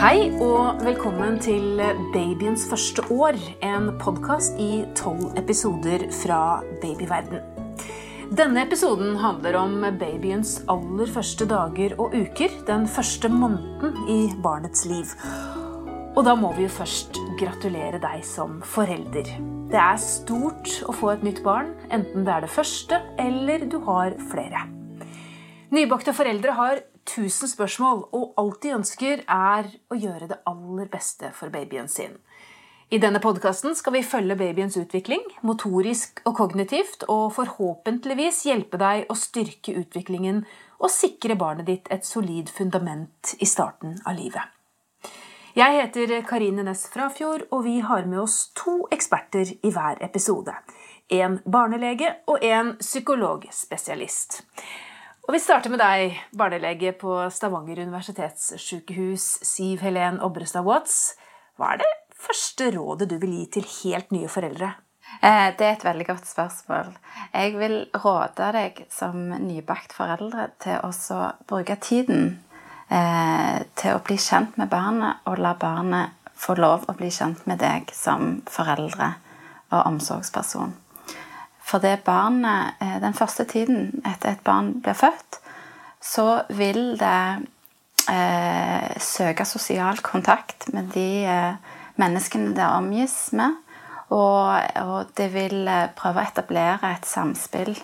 Hei og velkommen til Babyens første år, en podkast i tolv episoder fra babyverden. Denne episoden handler om babyens aller første dager og uker, den første måneden i barnets liv. Og da må vi jo først gratulere deg som forelder. Det er stort å få et nytt barn, enten det er det første eller du har flere. Nybakte foreldre har tusen spørsmål, og alt de ønsker, er å gjøre det aller beste for babyen sin. I denne podkasten skal vi følge babyens utvikling, motorisk og kognitivt, og forhåpentligvis hjelpe deg å styrke utviklingen og sikre barnet ditt et solid fundament i starten av livet. Jeg heter Karine Næss Frafjord, og vi har med oss to eksperter i hver episode. En barnelege og en psykologspesialist. Og Vi starter med deg, barnelege på Stavanger universitetssykehus, Siv Helen Obrestad Watts. Hva er det første rådet du vil gi til helt nye foreldre? Eh, det er et veldig godt spørsmål. Jeg vil råde deg som nybakt foreldre til å bruke tiden eh, til å bli kjent med barnet, og la barnet få lov å bli kjent med deg som foreldre og omsorgsperson. For det barnet, eh, den første tiden etter et barn blir født, så vil det eh, søke sosial kontakt med de eh, menneskene det omgis med. Og, og, det vil eh, prøve å etablere et samspill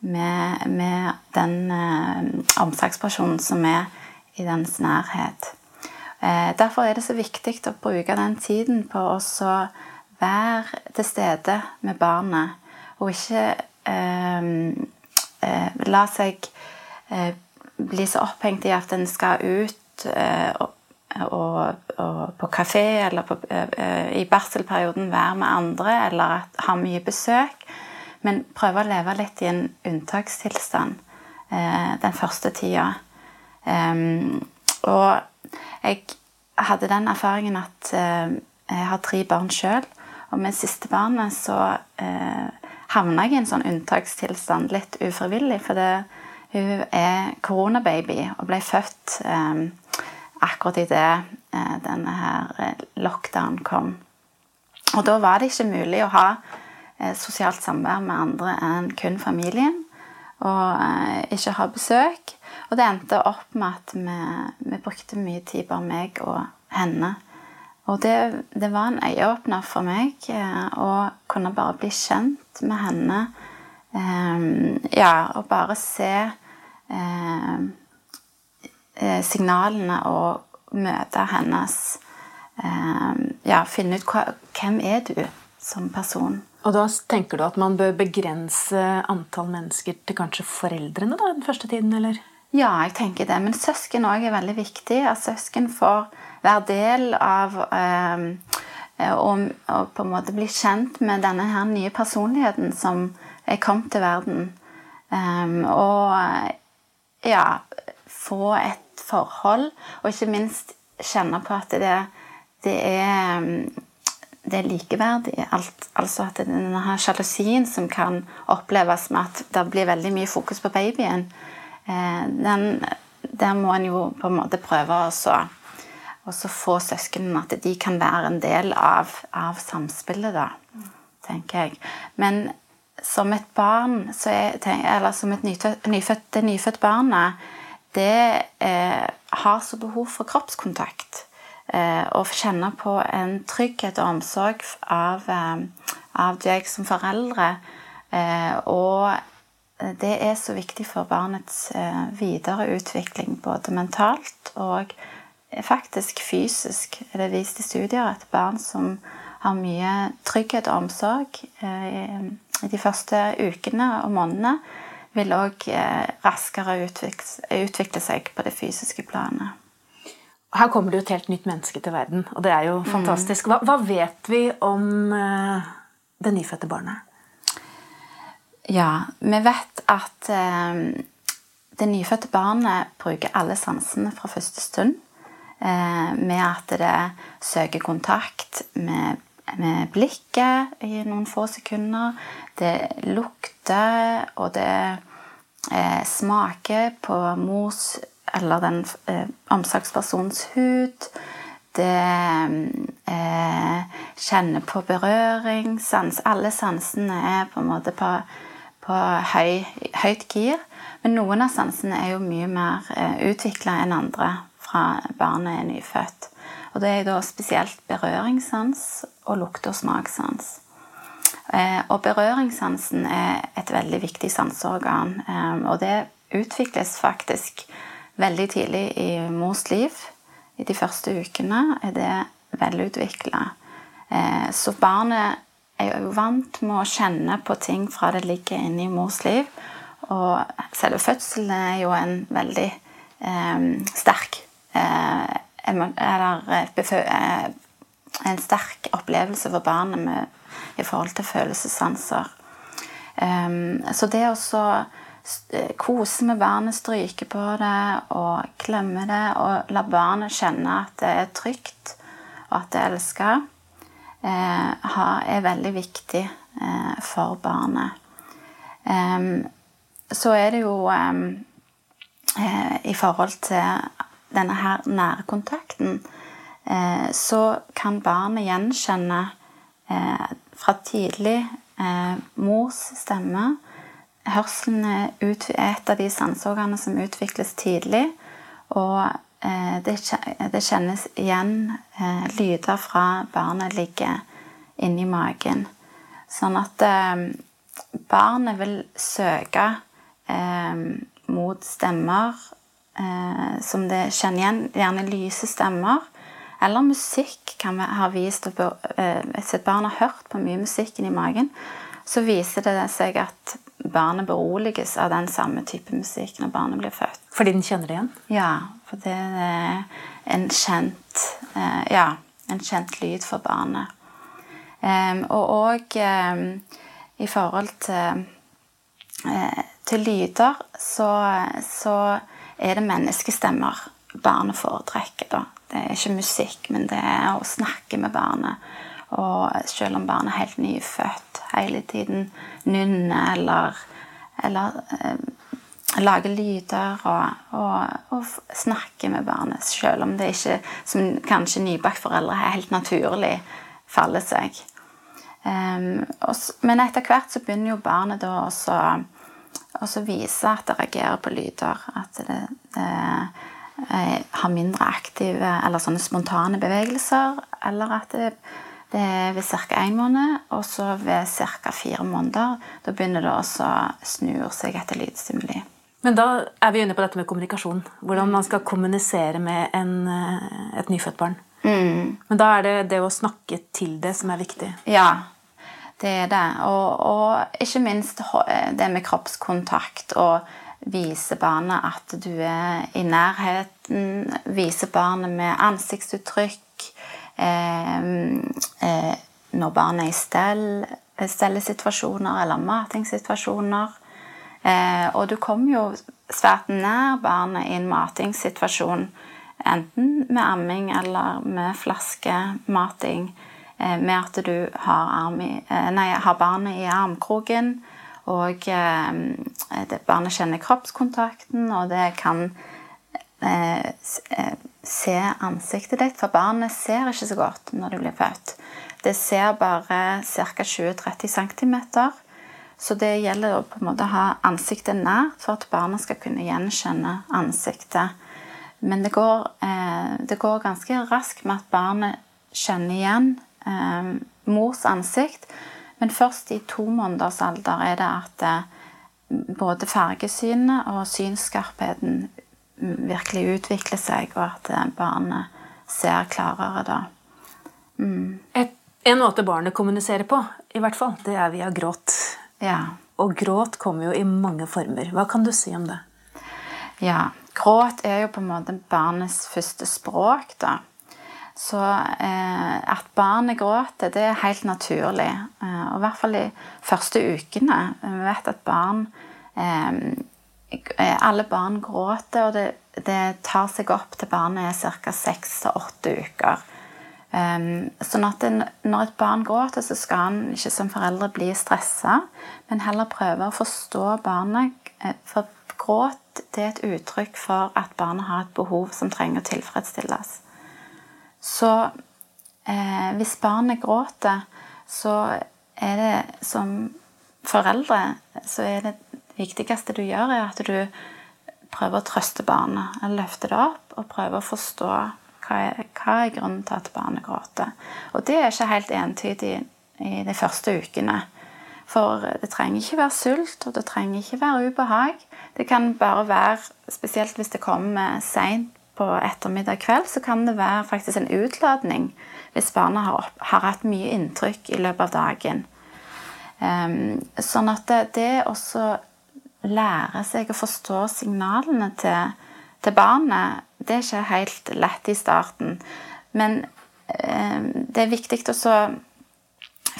med, med den eh, omsorgspersonen som er i dens nærhet. Eh, derfor er det så viktig å bruke den tiden på å være til stede med barnet, og ikke eh, eh, la seg eh, bli så opphengt i at en skal ut eh, og, og, og, på kafé eller på, eh, i barselperioden være med andre eller ha mye besøk, men prøve å leve litt i en unntakstilstand den første tida. Um, og jeg hadde den erfaringen at jeg har tre barn sjøl. Og med siste barnet så uh, havna jeg i en sånn unntakstilstand litt ufrivillig. For det, hun er koronababy og ble født eh, akkurat idet eh, denne her lockdown kom. Og da var det ikke mulig å ha eh, sosialt samvær med andre enn kun familien. Og eh, ikke ha besøk. Og det endte opp med at vi, vi brukte mye tid, bare meg og henne. Og det, det var en øyeåpner for meg eh, å kunne bare bli kjent med henne. Eh, ja, og bare se eh, signalene og møte hennes Ja, finne ut hva, hvem er du som person. Og da tenker du at man bør begrense antall mennesker til kanskje foreldrene da, den første tiden, eller? Ja, jeg tenker det. Men søsken òg er veldig viktig. At søsken får være del av eh, og, og, på en måte bli kjent med denne her nye personligheten som er kommet til verden. Um, og ja Få et forhold, og ikke minst kjenne på at det, det er det er likeverdig. Alt, altså at denne sjalusien som kan oppleves med at det blir veldig mye fokus på babyen, Eh, den, der må en jo på en måte prøve å få søsknene at de kan være en del av, av samspillet, da, tenker jeg. Men som et barn, er, eller som et nyfødt, nyfødt, det nyfødte barnet, det eh, har så behov for kroppskontakt. Eh, og kjenne på en trygghet og omsorg av, eh, av deg som foreldre. Eh, og det er så viktig for barnets eh, videre utvikling, både mentalt og faktisk fysisk. Det Er vist i studier at barn som har mye trygghet og omsorg eh, i de første ukene og månedene, vil òg eh, raskere utvikle seg på det fysiske planet. Her kommer det jo et helt nytt menneske til verden, og det er jo mm. fantastisk. Hva, hva vet vi om det nyfødte barnet? Ja, vi vet at eh, det nyfødte barnet bruker alle sansene fra første stund. Eh, med at det søker kontakt med, med, blikket i noen få sekunder. Det lukter, og det eh, smaker på mors eller den eh, omsorgspersonens hud. det eh, kjenner på berøring. Sans, alle sansene er på en måte på, på høy, høyt gir. Men noen av sansene er jo mye mer eh, utvikla enn andre fra barnet er nyfødt. Og det er da spesielt berøringssans og lukte- og smakssans. Eh, og berøringssansen er et veldig viktig sanseorgan. Eh, og det utvikles faktisk veldig tidlig i mors liv. I de første ukene er det velutvikla. Så barnet er jo vant med å kjenne på ting fra det ligger inne i mors liv. Og selve fødselen er jo en veldig eh, sterk eh, Eller eh, en sterk opplevelse for barnet med, i forhold til følelsessanser. Um, så det å kose med barnet, stryke på det og klemme det og la barnet kjenne at det er trygt og at det er elska, eh, er veldig viktig eh, for barnet. Så er det jo eh, I forhold til denne her nærkontakten eh, så kan barnet gjenkjenne eh, fra tidlig eh, mors stemme. Hørselen er et av de sanseorganene som utvikles tidlig. Og eh, det, det, kjennes igjen eh, lyder fra barnet ligger inni magen. Sånn at barnet vil søke eh, mot stemmer eh, som det kjenner igjen, gjerne lyse stemmer. Eller musikk kan vi ha vist. Eh, hvis et barn har hørt på mye musikk i magen, så viser det seg at barnet beroliges av den samme type musikk når barnet blir født. Fordi den kjenner det igjen? Ja, for det er en kjent, eh, ja, en kjent lyd for barnet. Og òg i forhold til Eh, til lyder så, så, er det menneskestemmer barnet foretrekker. Da. Det er ikke musikk, men det er å snakke med barnet. Og selv om barnet er helt nyfødt, hele tiden nynner eller, eller lage lyder og, og, og, snakke med barnet. Selv om det ikke, som kanskje nybakt foreldre, helt naturlig faller seg. Um, og, men etter hvert så begynner jo barnet da også å vise at det reagerer på lyder. At det, det eh, har mindre aktive eller sånne spontane bevegelser. Eller at det, det er ved ca. én måned, og så ved ca. fire måneder. Da begynner det også å snu seg etter lydstimuli. Men da er vi inne på dette med kommunikasjon. Hvordan man skal kommunisere med en, eh, et nyfødt barn. Mm. Men da er det det å snakke til det som er viktig. Ja, det er det. Og, og, ikke minst det med kroppskontakt. Og vise barnet at du er i nærheten. Vise barnet med ansiktsuttrykk. Eh, eh, når barnet er i stell, stellesituasjoner eller matingssituasjoner. Eh, og du kommer jo svært nær barnet i en matingssituasjon. Enten med amming eller med flaskemating. Eh, med at du har, i, eh, nei, har, barnet i armkroken, og det, barnet kjenner kroppskontakten, og det kan eh, se ansiktet ditt, for barnet ser ikke så godt når du blir født. Det ser bare ca. 20-30 cm. Så det gjelder å på en måte ha ansiktet nært for at barna skal kunne gjenkjenne ansiktet. Men det går, eh, det går ganske raskt med at barnet kjenner igjen eh, mors ansikt. Men først i to måneders alder er det at eh, både fargesynet og synsskarpheten virkelig utvikler seg, og at eh, barnet ser klarere da. Mm. Et, en måte barnet kommuniserer på, i hvert fall, det er via gråt. Ja. Og gråt kommer jo i mange former. Hva kan du si om det? Ja, Gråt er jo på en måte barnets første språk. da. Så eh, at barnet gråter, det er helt naturlig. Eh, og i hvert fall de første ukene. Vi vet at barn eh, Alle barn gråter, og det, det, tar seg opp til barnet er ca. seks til åtte uker. Um, sånn at en, når et barn gråter, så skal han ikke som foreldre bli stressa, men heller prøve å forstå barnet. For gråt det er et uttrykk for at barnet har et behov som trenger å tilfredsstilles. Så eh, hvis barnet gråter, så er det som foreldre så er det viktigste du gjør, er at du prøver å trøste barnet. Løfte det opp og prøve å forstå hva er, hva er grunnen til at barnet gråter. Og det er ikke helt entydig i de første ukene. For det trenger ikke være sult, og det trenger ikke være ubehag. Det kan bare være, spesielt hvis det kommer seint på ettermiddag kveld, så kan det være faktisk en utladning hvis barnet har, har hatt mye inntrykk i løpet av dagen. Um, sånn at det, det også lære seg å forstå signalene til, til, barnet, det er ikke helt lett i starten. Men um, det er viktig å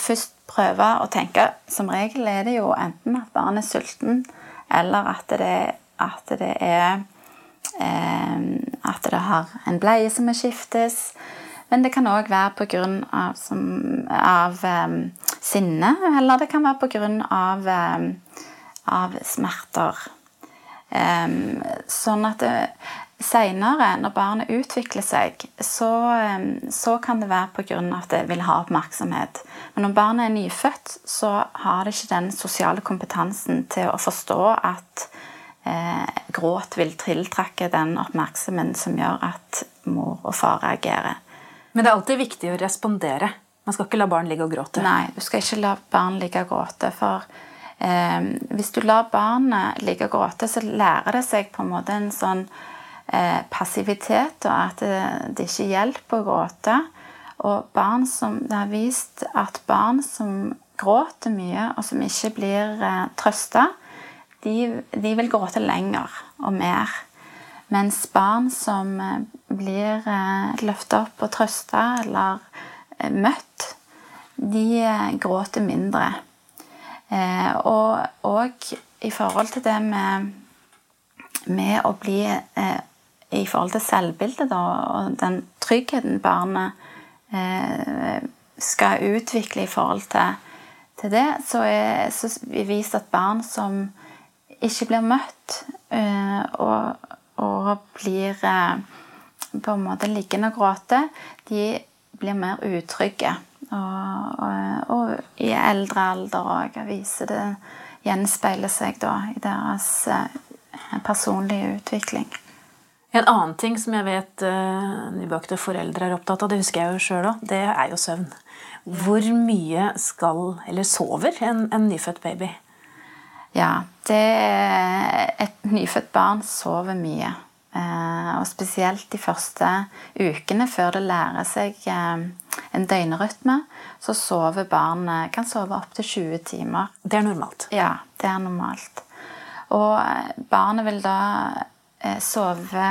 først prøve å tenke Som regel er det jo enten at barnet er sulten, eller at det, at det er um, At det har en bleie som må skiftes. Men det kan òg være pga. Av, av um, sinne, eller det kan være pga. Av, um, av smerter. Um, sånn at seinere, når barnet utvikler seg, så, så kan det være pga. at det vil ha oppmerksomhet. Men når barnet er nyfødt, så har det ikke den sosiale kompetansen til å forstå at eh, gråt vil tiltrekke den oppmerksomheten som gjør at mor og far reagerer. Men det er alltid viktig å respondere. Man skal ikke la barn ligge og gråte. Nei, du skal ikke la barn ligge og gråte. For eh, hvis du lar barnet ligge og gråte, så lærer det seg på en måte en sånn eh, passivitet, og at det, det ikke hjelper å gråte. Og barn som, det har vist at barn som gråter mye, og som ikke blir eh, trøsta, de, de vil gråte lenger og mer. Mens barn som eh, blir eh, løfta opp og trøsta eller eh, møtt, de gråter mindre. Og, og i forhold til det med, med å bli I forhold til selvbildet da, og den tryggheten barnet skal utvikle i forhold til, til det, så er vi vist at barn som ikke blir møtt, og og blir eh, på en måte liggende og gråte, de blir mer utrygge. Og, og, og i eldre alder òg viser det Gjenspeiler seg da i deres eh, personlige utvikling. En annen ting som jeg vet uh, nybakte foreldre er opptatt av, det husker jeg jo sjøl òg, det er jo søvn. Hvor mye skal, eller sover, en, en nyfødt baby? Ja, det Et nyfødt barn sover mye. Eh, og spesielt de første ukene før det lærer seg eh, en døgnrytme, så sover barnet kan sove opptil 20 timer. Det er normalt? Ja, det er normalt. Og eh, barnet vil da sove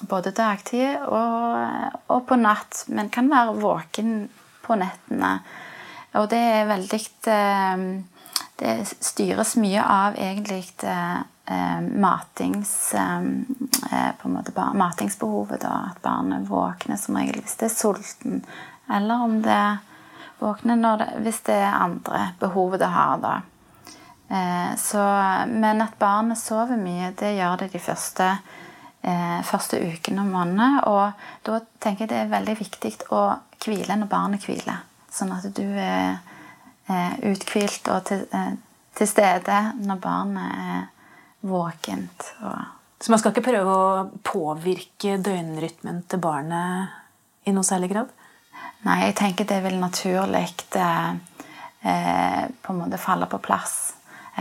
både dagtid og, og på natt, men kan være våken på nettene. Og det er veldig Det styres mye av egentlig eh, matings, eh, eh, måte matingsbehovet. Da, at barnet våkner som regel hvis det er sulten, eller om det våkner det, hvis det er andre behov det har. da. Eh, så, men at barnet sover mye, det gjør det de første, eh, første ukene og månedene. Og da tenker jeg det er veldig viktig å hvile når barnet hviler. Sånn at du er uthvilt og til, til stede når barnet er våkent. Så man skal ikke prøve å påvirke døgnrytmen til barnet i noe særlig grad? Nei, jeg tenker det vil naturlig eh, eh, på en måte falle på plass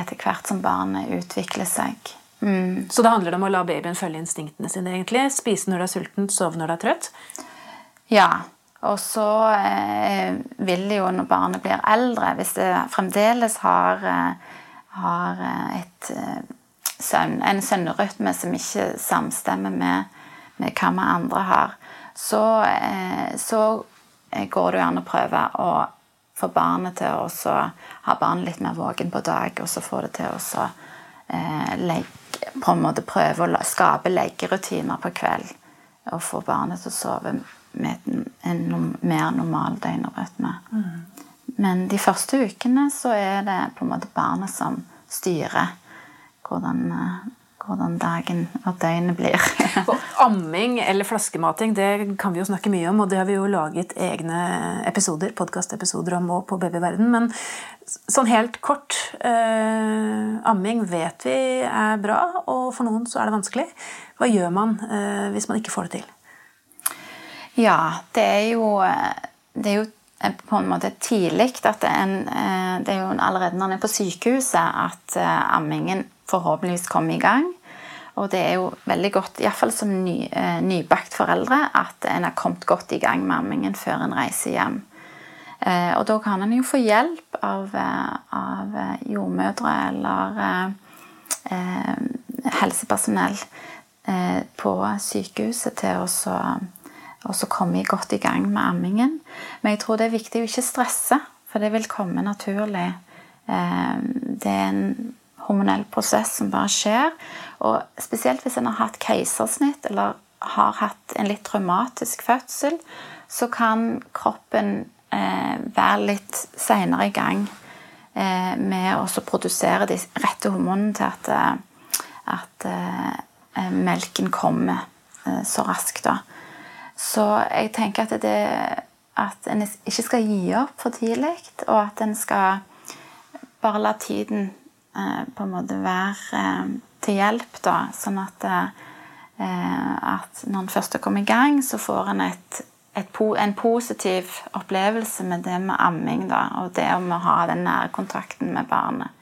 etter hvert som barnet utvikler seg. Mm. Så det handler om å la babyen følge instinktene sine? egentlig? Spise når du er sulten, sove når du er trøtt? Ja. Og så eh, vil jo når barnet blir eldre, hvis det fremdeles har, eh, har eh, et eh, søvn, en søvnrytme som ikke samstemmer med, med hva vi andre har, så, eh, så går det jo an å prøve å få barnet til å ha barnet litt mer våken på dag, og så få det til å eh, legge, på en måte prøve å skape leggerutiner på kveld. Og få barnet til å sove med en, en mer normal døgnrytme. Mm. Men de første ukene så er det på en måte barnet som styrer hvordan, hvordan dagen og døgnet blir. amming eller flaskemating det kan vi jo snakke mye om, og det har vi jo laget egne episoder, podkastepisoder om òg på babyverden. Men sånn helt kort eh, Amming vet vi er bra, og for noen så er det vanskelig. Hva gjør man eh, hvis man ikke får det til? Ja, det er jo, det er jo på en måte tidlig at en, eh, det er jo allerede når en er på sykehuset at eh, ammingen forhåpentligvis komme i gang. Og det er jo veldig godt, iallfall som ny, eh, nybakt foreldre, at en har kommet godt i gang med ammingen før en reiser hjem. Eh, og da kan en jo få hjelp av, eh, av eh, jordmødre eller eh, helsepersonell eh, på sykehuset til å komme godt i gang med ammingen. Men jeg tror det er viktig å ikke stresse, for det vil komme naturlig. det er en hormonell prosess som bare skjer. Og spesielt hvis en har hatt keisersnitt eller har hatt en litt traumatisk fødsel, så kan kroppen eh, være litt seinere i gang eh, med å produsere de rette hormonene til at, eh, at eh, melken kommer eh, så raskt. da. Så jeg tenker at, det, at en ikke skal gi opp for tidlig, og at en skal bare la tiden på en måte være eh, til hjelp, da. Sånn at, eh, at når en først kommer i gang, så får en et, et, en positiv opplevelse med det med amming. Da, og det om å ha den nære kontakten med barnet.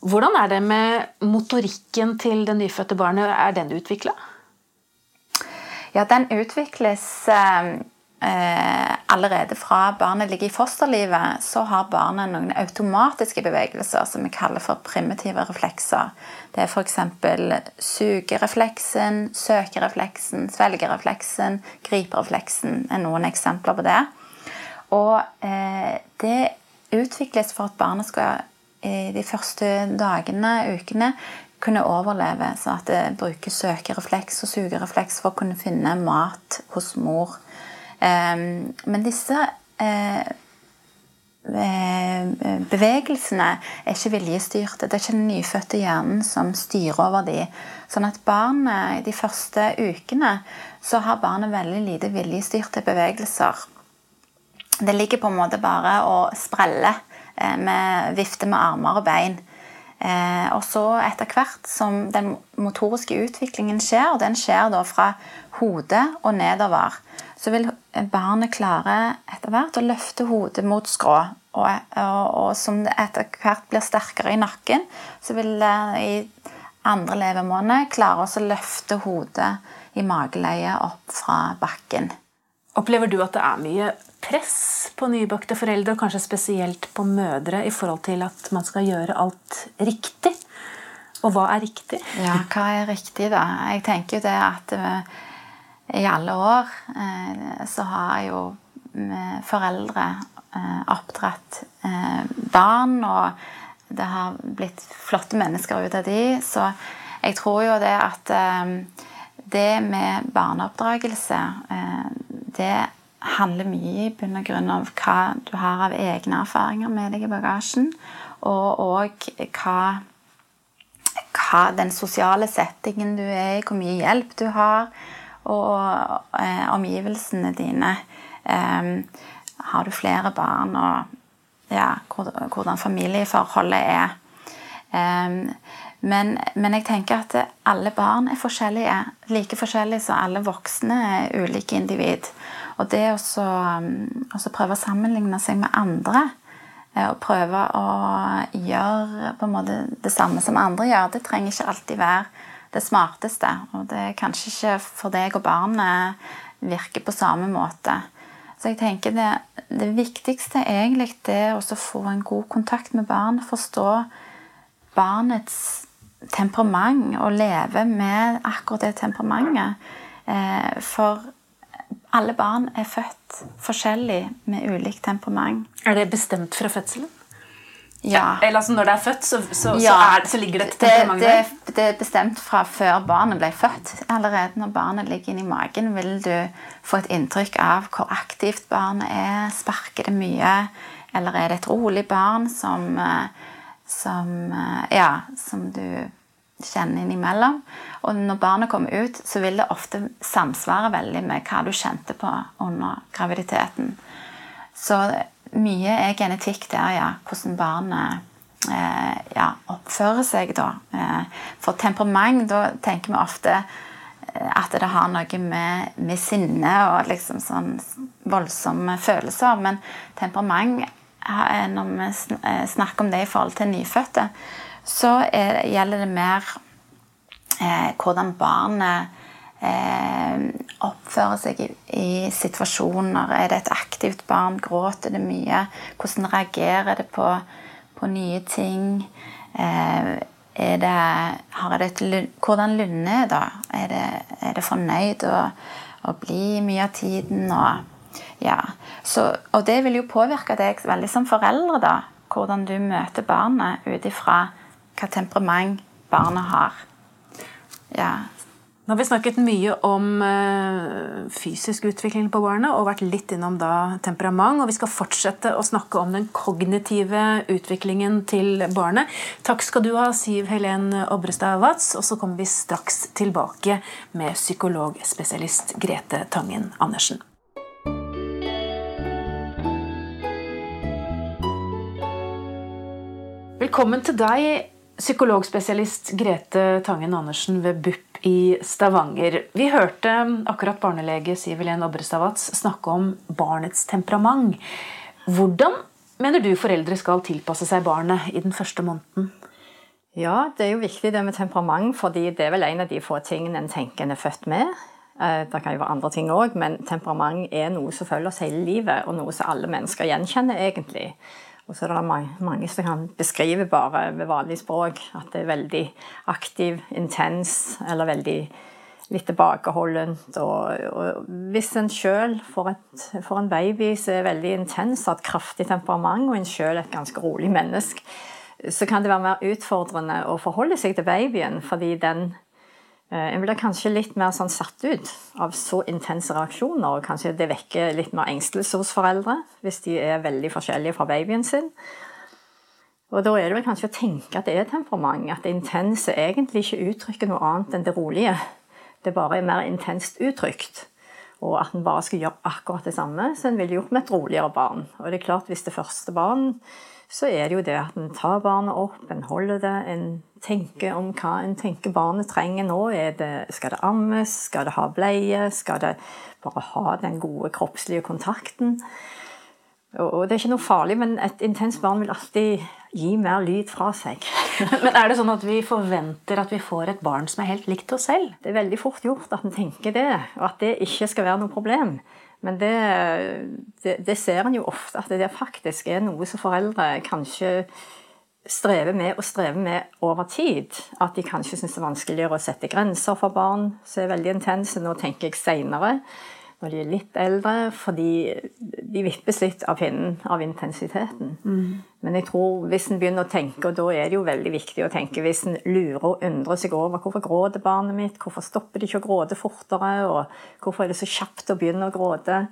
Hvordan er det med motorikken til det nyfødte barnet? Er den utvikla? Ja, den utvikles eh, allerede fra barnet ligger i fosterlivet, så har barnet noen automatiske bevegelser som vi kaller for primitive reflekser. Det er f.eks. sugerefleksen, søkerefleksen, svelgerefleksen, griperefleksen er noen eksempler på det. Og eh, det utvikles for at barnet skal i de første dagene, ukene, kunne overleve. Så at det bruker søkerefleks og sugerefleks for å kunne finne mat hos mor. Ehm, men disse eh, eh, bevegelsene er ikke viljestyrte. Det er ikke den nyfødte hjernen som styrer over de. Sånn at barnet, de første ukene så har barnet veldig lite viljestyrte bevegelser. Det ligger på en måte bare og spreller eh, med vifte med armer og bein. og så etter hvert som den motoriske utviklingen skjer, og den skjer da fra hodet og nedover, så vil barnet klarer etter hvert å løfte hodet mot skrå. Og, og, og som det etter hvert blir sterkere i nakken, så vil det i andre levemåned klare å løfte hodet i mageleiet opp fra bakken. Opplever du at det er mye press på nybakte foreldre, og kanskje spesielt på mødre, i forhold til at man skal gjøre alt riktig? Og hva er riktig? Ja, hva er riktig, da? Jeg tenker jo det at eh, i alle år eh, så har jo eh, foreldre eh, oppdratt barn, og det har blitt flotte mennesker ut av de. Så jeg tror jo det at det med barneoppdragelse, det handler mye i bunn og grunn om hva du har av egne erfaringer med deg i bagasjen, og òg hva, hva den sosiale settingen du er i, hvor mye hjelp du har og eh, omgivelsene dine. Eh, har du flere barn, og ja, hvordan familieforholdet er. Men, men, jeg tenker at alle barn er forskjellige. Like forskjellige som alle voksne er ulike individ. Og det å prøve å sammenligne seg med andre eh, og prøve å gjøre på en måte det samme som andre gjør, det trenger ikke alltid være det smarteste. Og det er kanskje ikke for deg og barnet virker på samme måte. Så jeg tenker det, det viktigste egentlig er å få en god kontakt med barn. Forstå barnets temperament og leve med akkurat det temperamentet. Eh, for alle barn er født forskjellig med ulikt temperament. Er det bestemt fra fødselen? Ja. Eller altså når det er født, så, så, ja. så, er, så ligger det et temperament der? Det, det, er bestemt fra før barnet ble født. Allerede når barnet ligger inni magen, vil du få et inntrykk av hvor aktivt barnet er. Sparker det mye? Eller er det et rolig barn som, eh, som eh, Ja, som du kjenner innimellom. Og når barnet kommer ut, så vil det ofte samsvare veldig med hva du kjente på under graviditeten. Så mye er genetikk der, ja. Hvordan barnet eh, ja, oppfører seg da. Eh, for temperament, da tenker vi ofte eh, at det har noe med, med sinne og liksom sånn voldsomme følelser. Men temperament, når vi eh, snakker om det i forhold til nyfødte, så er, gjelder det mer eh, hvordan barnet eh, oppfører seg i, situasjoner. Er det et aktivt barn? Gråter det mye? Hvordan reagerer det på, på nye ting? Eh, er det, det et, hvordan Lunde da? Er det, er det fornøyd å, å, bli mye av tiden? Og, ja. Så, og det vil jo påvirke deg veldig som foreldre, da. Hvordan du møter barnet ut ifra hva temperament barnet har. Ja. Nå har vi snakket mye om uh, fysisk utvikling på barnet og vært litt innom da temperament. Og vi skal fortsette å snakke om den kognitive utviklingen til barnet. Takk skal du ha, Siv Helen Obrestad Watz. Og så kommer vi straks tilbake med psykologspesialist Grete Tangen Andersen. Velkommen til deg, psykologspesialist Grete Tangen Andersen ved BUP i Stavanger. Vi hørte akkurat barnelege Siv Helen Obrestavats snakke om barnets temperament. Hvordan mener du foreldre skal tilpasse seg barnet i den første måneden? Ja, det er jo viktig det med temperament, fordi det er vel en av de få tingene en tenker en er født med. Eh, det kan jo være andre ting òg, men temperament er noe som følger oss hele livet, og noe som alle mennesker gjenkjenner, egentlig. Og så er det mange som kan beskrive bare med vanlig språk at det er veldig aktiv, intens eller veldig litt tilbakeholdent. Og, og hvis en sjøl får, en baby som er veldig intens, har et kraftig temperament, og en sjøl et ganske rolig menneske, så kan det være mer utfordrende å forholde seg til babyen, fordi den en blir kanskje litt mer sånn satt ut av så intense reaksjoner. og Kanskje det vekker litt mer engstelse hos foreldre hvis de er veldig forskjellige fra babyen sin. Og Da er det vel kanskje å tenke at det er temperament. At det intense egentlig ikke uttrykker noe annet enn det rolige. Det bare er mer intenst uttrykt. Og at en bare skal gjøre akkurat det samme som en ville gjort med et roligere barn. Og det er klart Hvis det første barn så er det jo det at en tar barnet opp, en holder det, en tenker om hva en tenker barnet trenger nå. Det, skal det ammes? Skal det ha bleie? Skal det bare ha den gode kroppslige kontakten? Og det er ikke noe farlig, men et intenst barn vil alltid gi mer lyd fra seg. men er det sånn at vi forventer at vi får et barn som er helt likt oss selv? Det er veldig fort gjort at en tenker det, og at det ikke skal være noe problem. Men det, det, det ser en jo ofte, at det faktisk er noe som foreldre kanskje strever med og strever med over tid. At de kanskje syns det er vanskeligere å sette grenser for barn som er veldig intense. Nå tenker jeg seinere når de er litt eldre, fordi de vippes litt av pinnen av intensiteten. Mm. Men jeg tror hvis en begynner å tenke, og da er det jo veldig viktig å tenke Hvis en lurer og undrer seg over hvorfor gråter barnet mitt, hvorfor stopper de ikke å gråte fortere, og hvorfor er det så kjapt å begynne å gråte,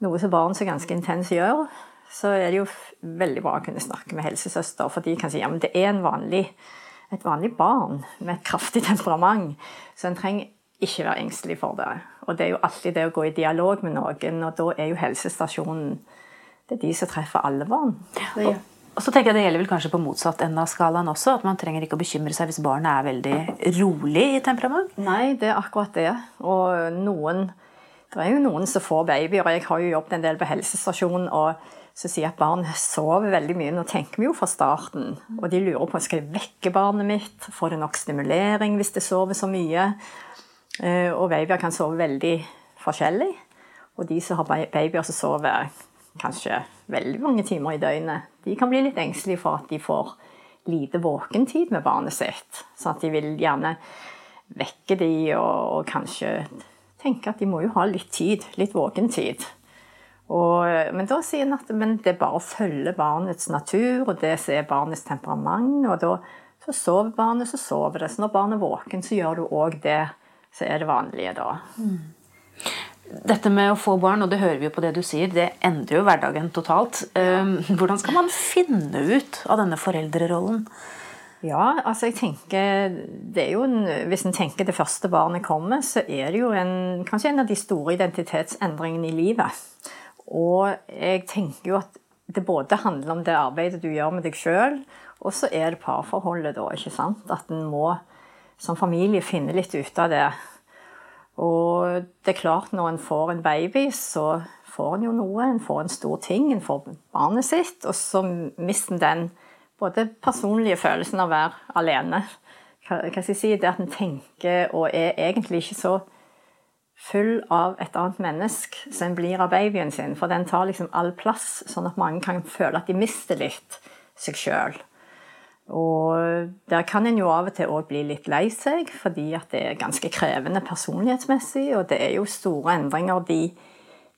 noe som barn så ganske intenst gjør, så er det jo veldig bra å kunne snakke med helsesøster, for de kan si ja, men det er vanlig, et vanlig barn med et kraftig temperament, så en trenger ikke være engstelig for det. Og det er jo alltid det å gå i dialog med noen, og da er jo helsestasjonen det er de som treffer alle barn. Og, og så tenker jeg Det gjelder vel kanskje på motsatt ende av skalaen også. At man trenger ikke å bekymre seg hvis barnet er veldig rolig i temperament? Nei, det er akkurat det. Og noen Det er jo noen som får babyer, og jeg har jo jobbet en del på helsestasjonen. og så sier at barn sover veldig mye. Nå tenker vi jo fra starten. Og de lurer på skal jeg vekke barnet mitt. Får det nok stimulering hvis det sover så mye? Eh, og babyer kan sove veldig forskjellig. Og de som har babyer som sover kanskje veldig mange timer i døgnet, de kan bli litt engstelige for at de får lite våkentid med barnet sitt. Så at de vil gjerne vekke de og, og kanskje tenke at de må jo ha litt tid, litt våkentid. Og, men da sier en at det er bare å følge barnets natur og det som er barnets temperament. Og da så sover barnet, så sover det. Så når barnet er våken, så gjør du òg det så er det vanlige da. Mm. Dette med å få barn, og det hører vi jo på det du sier, det endrer jo hverdagen totalt. Ehm, hvordan skal man finne ut av denne foreldrerollen? Ja, altså jeg tenker det er jo en, Hvis en tenker det første barnet kommer, så er det jo en, kanskje en av de store identitetsendringene i livet. Og jeg tenker jo at det både handler om det arbeidet du gjør med deg sjøl, og så er det parforholdet, da. ikke sant? At en må som familie finne litt ut av det. Og det er klart, når en får en baby, så får en jo noe. En får en stor ting, en får barnet sitt, og så mister en den både personlige følelsen av å være alene. Hva, skal jeg si? Det at en tenker og er egentlig ikke så full av et annet menneske som en blir av babyen sin. For den tar liksom all plass, sånn at mange kan føle at de mister litt seg sjøl. Og der kan en jo av og til òg bli litt lei seg, fordi at det er ganske krevende personlighetsmessig, og det er jo store endringer de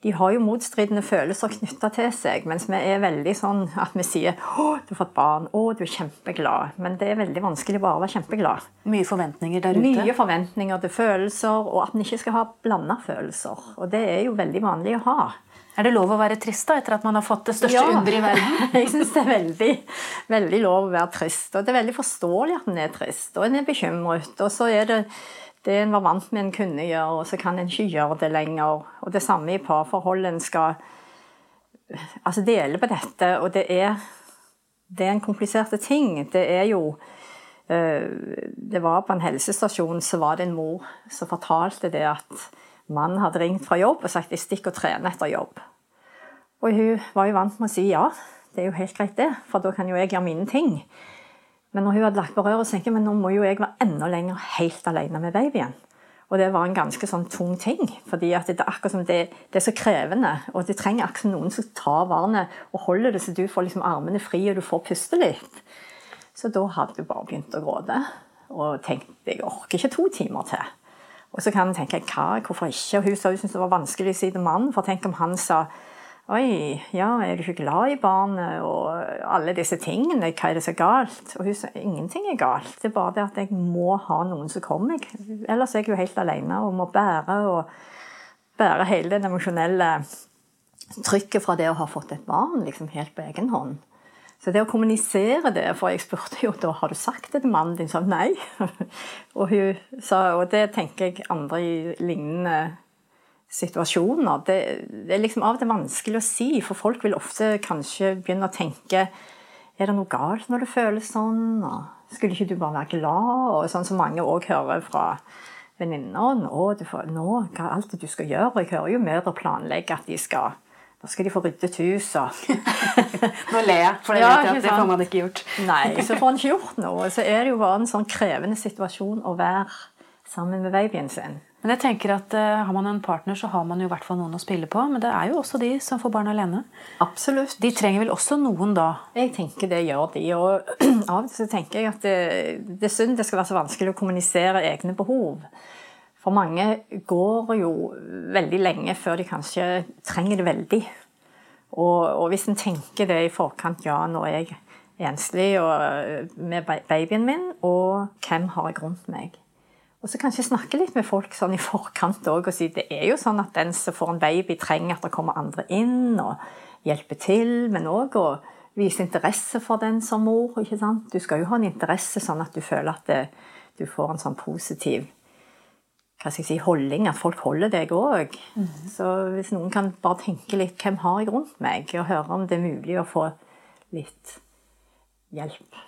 de har jo motstridende følelser knytta til seg. Mens vi er veldig sånn at vi sier 'Å, du har fått barn. Å, du er kjempeglad.' Men det er veldig vanskelig bare å være kjempeglad. Mye forventninger der ute. Mye forventninger til følelser, og at en ikke skal ha blanda følelser. Og det er jo veldig vanlig å ha. Er det lov å være trist da, etter at man har fått det største ja, underet i verden? jeg syns det er veldig, veldig lov å være trist. Og det er veldig forståelig at en er trist, og en er bekymret. Og så er det det en var vant med en kunne gjøre, og så kan en ikke gjøre det lenger. Og det samme i parforhold. En skal altså dele på dette, og det er, det er en komplisert ting. Det er jo eh, Det var på en helsestasjon så var det en mor som fortalte det at mannen hadde ringt fra jobb og sagt 'jeg stikker og trener etter jobb'. Og hun var jo vant med å si ja, det er jo helt greit det, for da kan jo jeg gjøre mine ting. Men når hun hadde lagt på røret, tenkte jeg men nå må jo jeg være enda lenger helt alene med babyen. Og det var en ganske sånn tung ting. fordi det er akkurat som det, det, er så krevende. Og det trenger akkurat noen som tar barnet og holder det så du får liksom armene fri og du får puste litt. Så da hadde hun bare begynt å gråte og tenkte jeg orker ikke to timer til. Og så kan en tenke hva, hvorfor ikke? Og hun sa hun syntes det var vanskelig å si til mannen, for tenk om han sa Oi, ja, er du ikke glad i barnet? Og alle disse tingene. Hva er det så galt? Og hun sa ingenting er galt. Det er bare det at jeg må ha noen som kommer. Ellers er jeg jo helt alene og må bære, og bære hele det emosjonelle trykket fra det å ha fått et barn liksom helt på egen hånd. Så det å kommunisere det For jeg spurte jo da har du sagt det til mannen din. Sa nei. og hun sa, og det tenker jeg andre i lignende situasjoner. Det, det, er liksom av og til vanskelig å si, for folk vil ofte kanskje begynne å tenke Er det noe galt når det føles sånn? Og skulle ikke du bare være glad? Og sånn som mange òg hører fra venninner. Nå, nå, hva alt det du skal gjøre? Jeg hører jo mødre planlegge at de skal da skal de få ryddet hus og Nå ler jeg, for det, ja, vet jeg at det får man ikke gjort. Nei, så får en ikke gjort noe. Så er det jo bare en sånn krevende situasjon å være sammen med babyen sin. Men jeg tenker at uh, Har man en partner, så har man jo i hvert fall noen å spille på. Men det er jo også de som får barn alene. Absolutt. De trenger vel også noen da? Jeg tenker det gjør de. Og av og til så tenker jeg at det, det er synd det skal være så vanskelig å kommunisere egne behov. For mange går jo veldig lenge før de kanskje trenger det veldig. Og, og hvis en tenker det i forkant Ja, nå er jeg enslig og, med babyen min, og hvem har jeg rundt meg? Og så kanskje snakke litt med folk sånn i forkant òg og si det er jo sånn at den som får en baby, trenger at det kommer andre inn og hjelper til, men òg å vise interesse for den som mor. ikke sant? Du skal jo ha en interesse sånn at du føler at det, du får en sånn positiv hva skal jeg si, holdning, at folk holder deg òg. Mm. Så hvis noen kan bare tenke litt hvem har jeg rundt meg, og høre om det er mulig å få litt hjelp.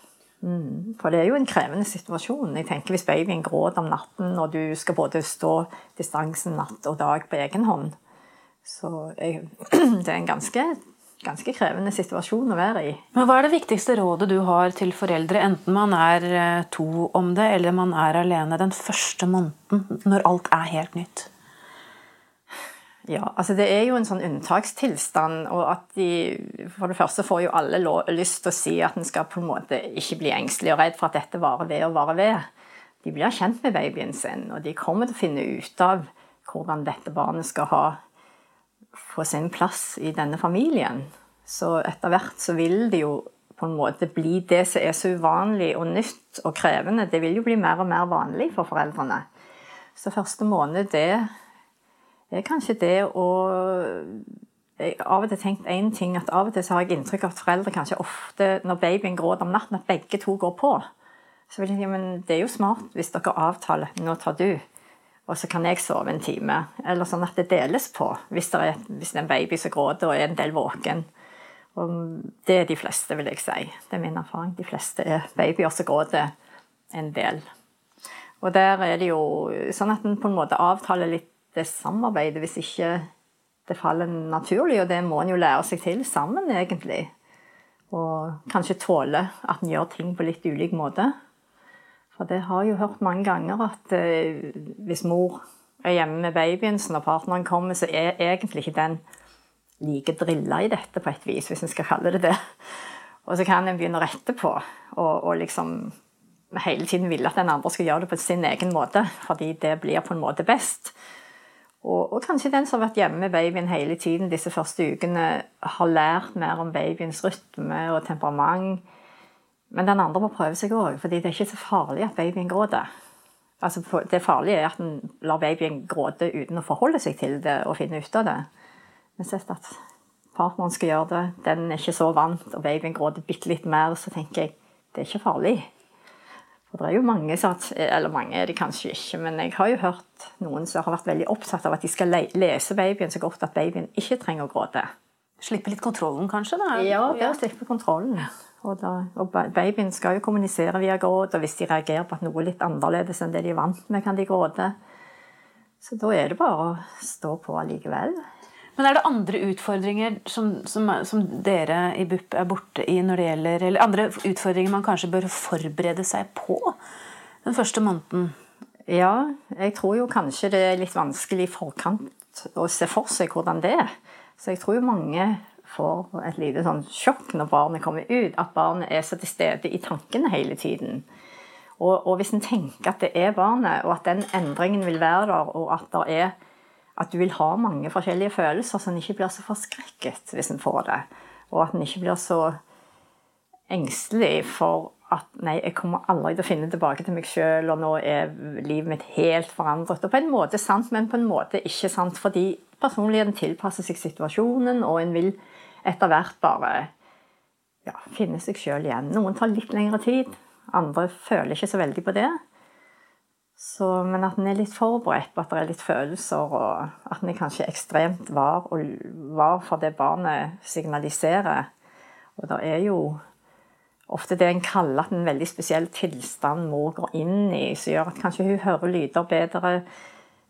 Mm, for det er jo en krevende situasjon. Jeg tenker Hvis babyen gråter om natten, og du skal både stå distansen natt og dag på egen hånd Så jeg, det er en ganske, ganske krevende situasjon å være i. Men Hva er det viktigste rådet du har til foreldre, enten man er eh, to om det, eller man er alene den første måneden, når alt er helt nytt? Ja, altså Det er jo en sånn unntakstilstand. og at de, For det første får jo alle lyst til å si at en skal på en måte ikke bli engstelig og redd for at dette varer ved og varer ved. De blir kjent med babyen sin, og de kommer til å finne ut av hvordan dette barnet skal ha få sin plass i denne familien. Så etter hvert så vil det jo på en måte bli det som er så uvanlig og nytt og krevende. Det vil jo bli mer og mer vanlig for foreldrene. Så første måned, det er kanskje det å jeg av og til tenkt en ting, at av og til så har jeg inntrykk av at foreldre kanskje ofte, når babyen gråter om natten, at begge to går på. Så vil jeg si, men det er jo smart hvis dere avtaler nå tar du, og så kan jeg sove en time. Eller sånn at det deles på hvis det er, hvis det er en baby som gråter og er en del våken. Og det er de fleste, vil jeg si. Det er min erfaring. De fleste er babyer som gråter en del. Og der er det jo sånn at en på en måte avtaler litt det samarbeidet hvis ikke det faller naturlig, og det må en jo lære seg til sammen, egentlig. Og kanskje tåle at en gjør ting på litt ulik måte. For det har jeg jo hørt mange ganger at eh, hvis mor er hjemme med babyen, så når partneren kommer, så er egentlig ikke den like drilla i dette på et vis, hvis en skal kalle det det. Og så kan en begynne å rette på og, og liksom hele tiden ville at den andre skal gjøre det på sin egen måte, fordi det blir på en måte best. Og, og, kanskje den som har vært hjemme med babyen hele tiden disse første ukene, har lært mer om babyens rytme og temperament. Men den andre må prøve seg òg, fordi det er ikke så farlig at babyen gråter. Altså, det farlige er at en lar babyen gråte uten å forholde seg til det og finne ut av det. Men sett at partneren skal gjøre det, den er ikke så vant, og babyen gråter bitte litt mer, så tenker jeg det er ikke farlig. Og det er jo mange Eller mange er det kanskje ikke, men jeg har jo hørt noen som har vært veldig opptatt av at de skal lese babyen så godt at babyen ikke trenger å gråte. Slippe litt kontrollen, kanskje? da? Ja, det å slippe kontrollen. Og, da, og, babyen skal jo kommunisere via gråt, og hvis de reagerer på at noe er litt annerledes enn det de er vant med, kan de gråte. Så da er det bare å stå på allikevel. Men er det andre utfordringer som, som, som, dere i BUP er borte i når det gjelder Eller andre utfordringer man kanskje bør forberede seg på den første måneden? Ja, jeg tror jo kanskje det er litt vanskelig i forkant å se for seg hvordan det er. Så jeg tror jo mange får et lite sånn sjokk når barnet kommer ut. At barnet er så til stede i tankene hele tiden. Og, og hvis en tenker at det er barnet, og at den endringen vil være der, og at er at du vil ha mange forskjellige følelser, så en ikke blir så forskrekket hvis en får det. Og at en ikke blir så engstelig for at nei, jeg kommer aldri til å finne tilbake til meg sjøl, og nå er livet mitt helt forandret. Og på en måte sant, men på en måte ikke sant, fordi personligheten tilpasser seg situasjonen, og en vil etter hvert bare ja, finne seg sjøl igjen. Noen tar litt lengre tid, andre føler ikke så veldig på det. Så, men at en er litt forberedt på at det er litt følelser, og at en er kanskje ekstremt var, og var for det barnet signaliserer. Og det er jo ofte det en kaller at en veldig spesiell tilstand mor går inn i, som gjør at kanskje hun hører lyder bedre.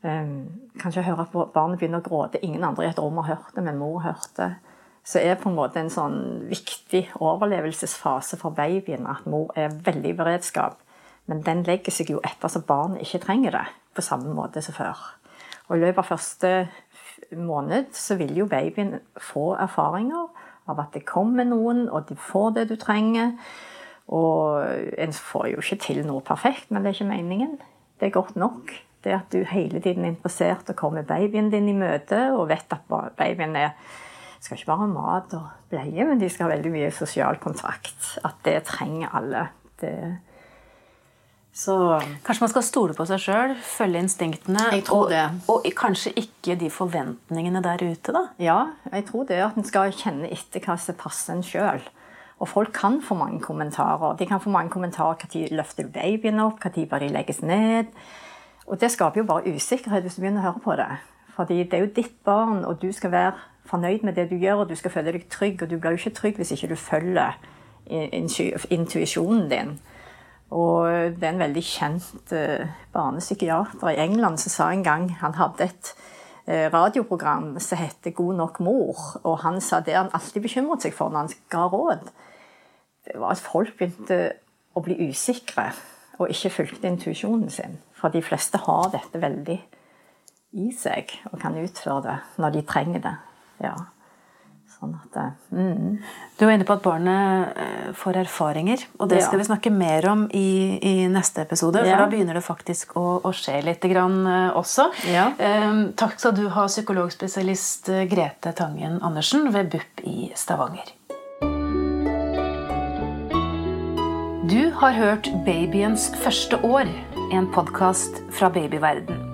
Um, kanskje hører at barnet begynner å gråte. Ingen andre i et rom har hørt det, men mor hørte. Så er på en måte en sånn viktig overlevelsesfase for babyen at mor er veldig i beredskap. Men den legger seg jo etter så barnet ikke trenger det på samme måte som før. Og I løpet av første måned så vil jo babyen få erfaringer av at det kommer noen, og de får det du trenger. Og en får jo ikke til noe perfekt, men det er ikke meningen. Det er godt nok. Det at du hele tiden er interessert og kommer babyen din i møte og vet at babyen er skal ikke bare ha mat og bleie, men de skal ha veldig mye sosial kontakt. At det trenger alle. Det så Kanskje man skal stole på seg sjøl, følge instinktene, og, og, kanskje ikke de forventningene der ute, da? Ja, jeg tror det at en skal kjenne etter hva som passer en sjøl. Og folk kan få mange kommentarer. De kan få mange kommentarer når løfter du babyen opp, når bør de legges ned. Og det skaper jo bare usikkerhet hvis du begynner å høre på det. Fordi det er jo ditt barn, og du skal være fornøyd med det du gjør, og du skal føle deg trygg. Og du blir jo ikke trygg hvis ikke du følger intuisjonen din. Og det er en veldig kjent uh, barnepsykiater i England som sa en gang Han hadde et uh, radioprogram som heter 'God nok mor', og han sa det han alltid bekymret seg for når han ga råd, det var at folk begynte å bli usikre og ikke fulgte intuisjonen sin. For de fleste har dette veldig i seg og kan utføre det når de trenger det. Ja. Sånn at, det, mm. Du var inne på at barnet eh, får erfaringer, og det skal ja. vi snakke mer om i, i neste episode. For ja. da begynner det faktisk å, å skje litt grann eh, også. Ja. Um, takk skal du ha, psykologspesialist Grete Tangen Andersen ved BUP i Stavanger. Du har hørt 'Babyens første år', en podkast fra babyverden.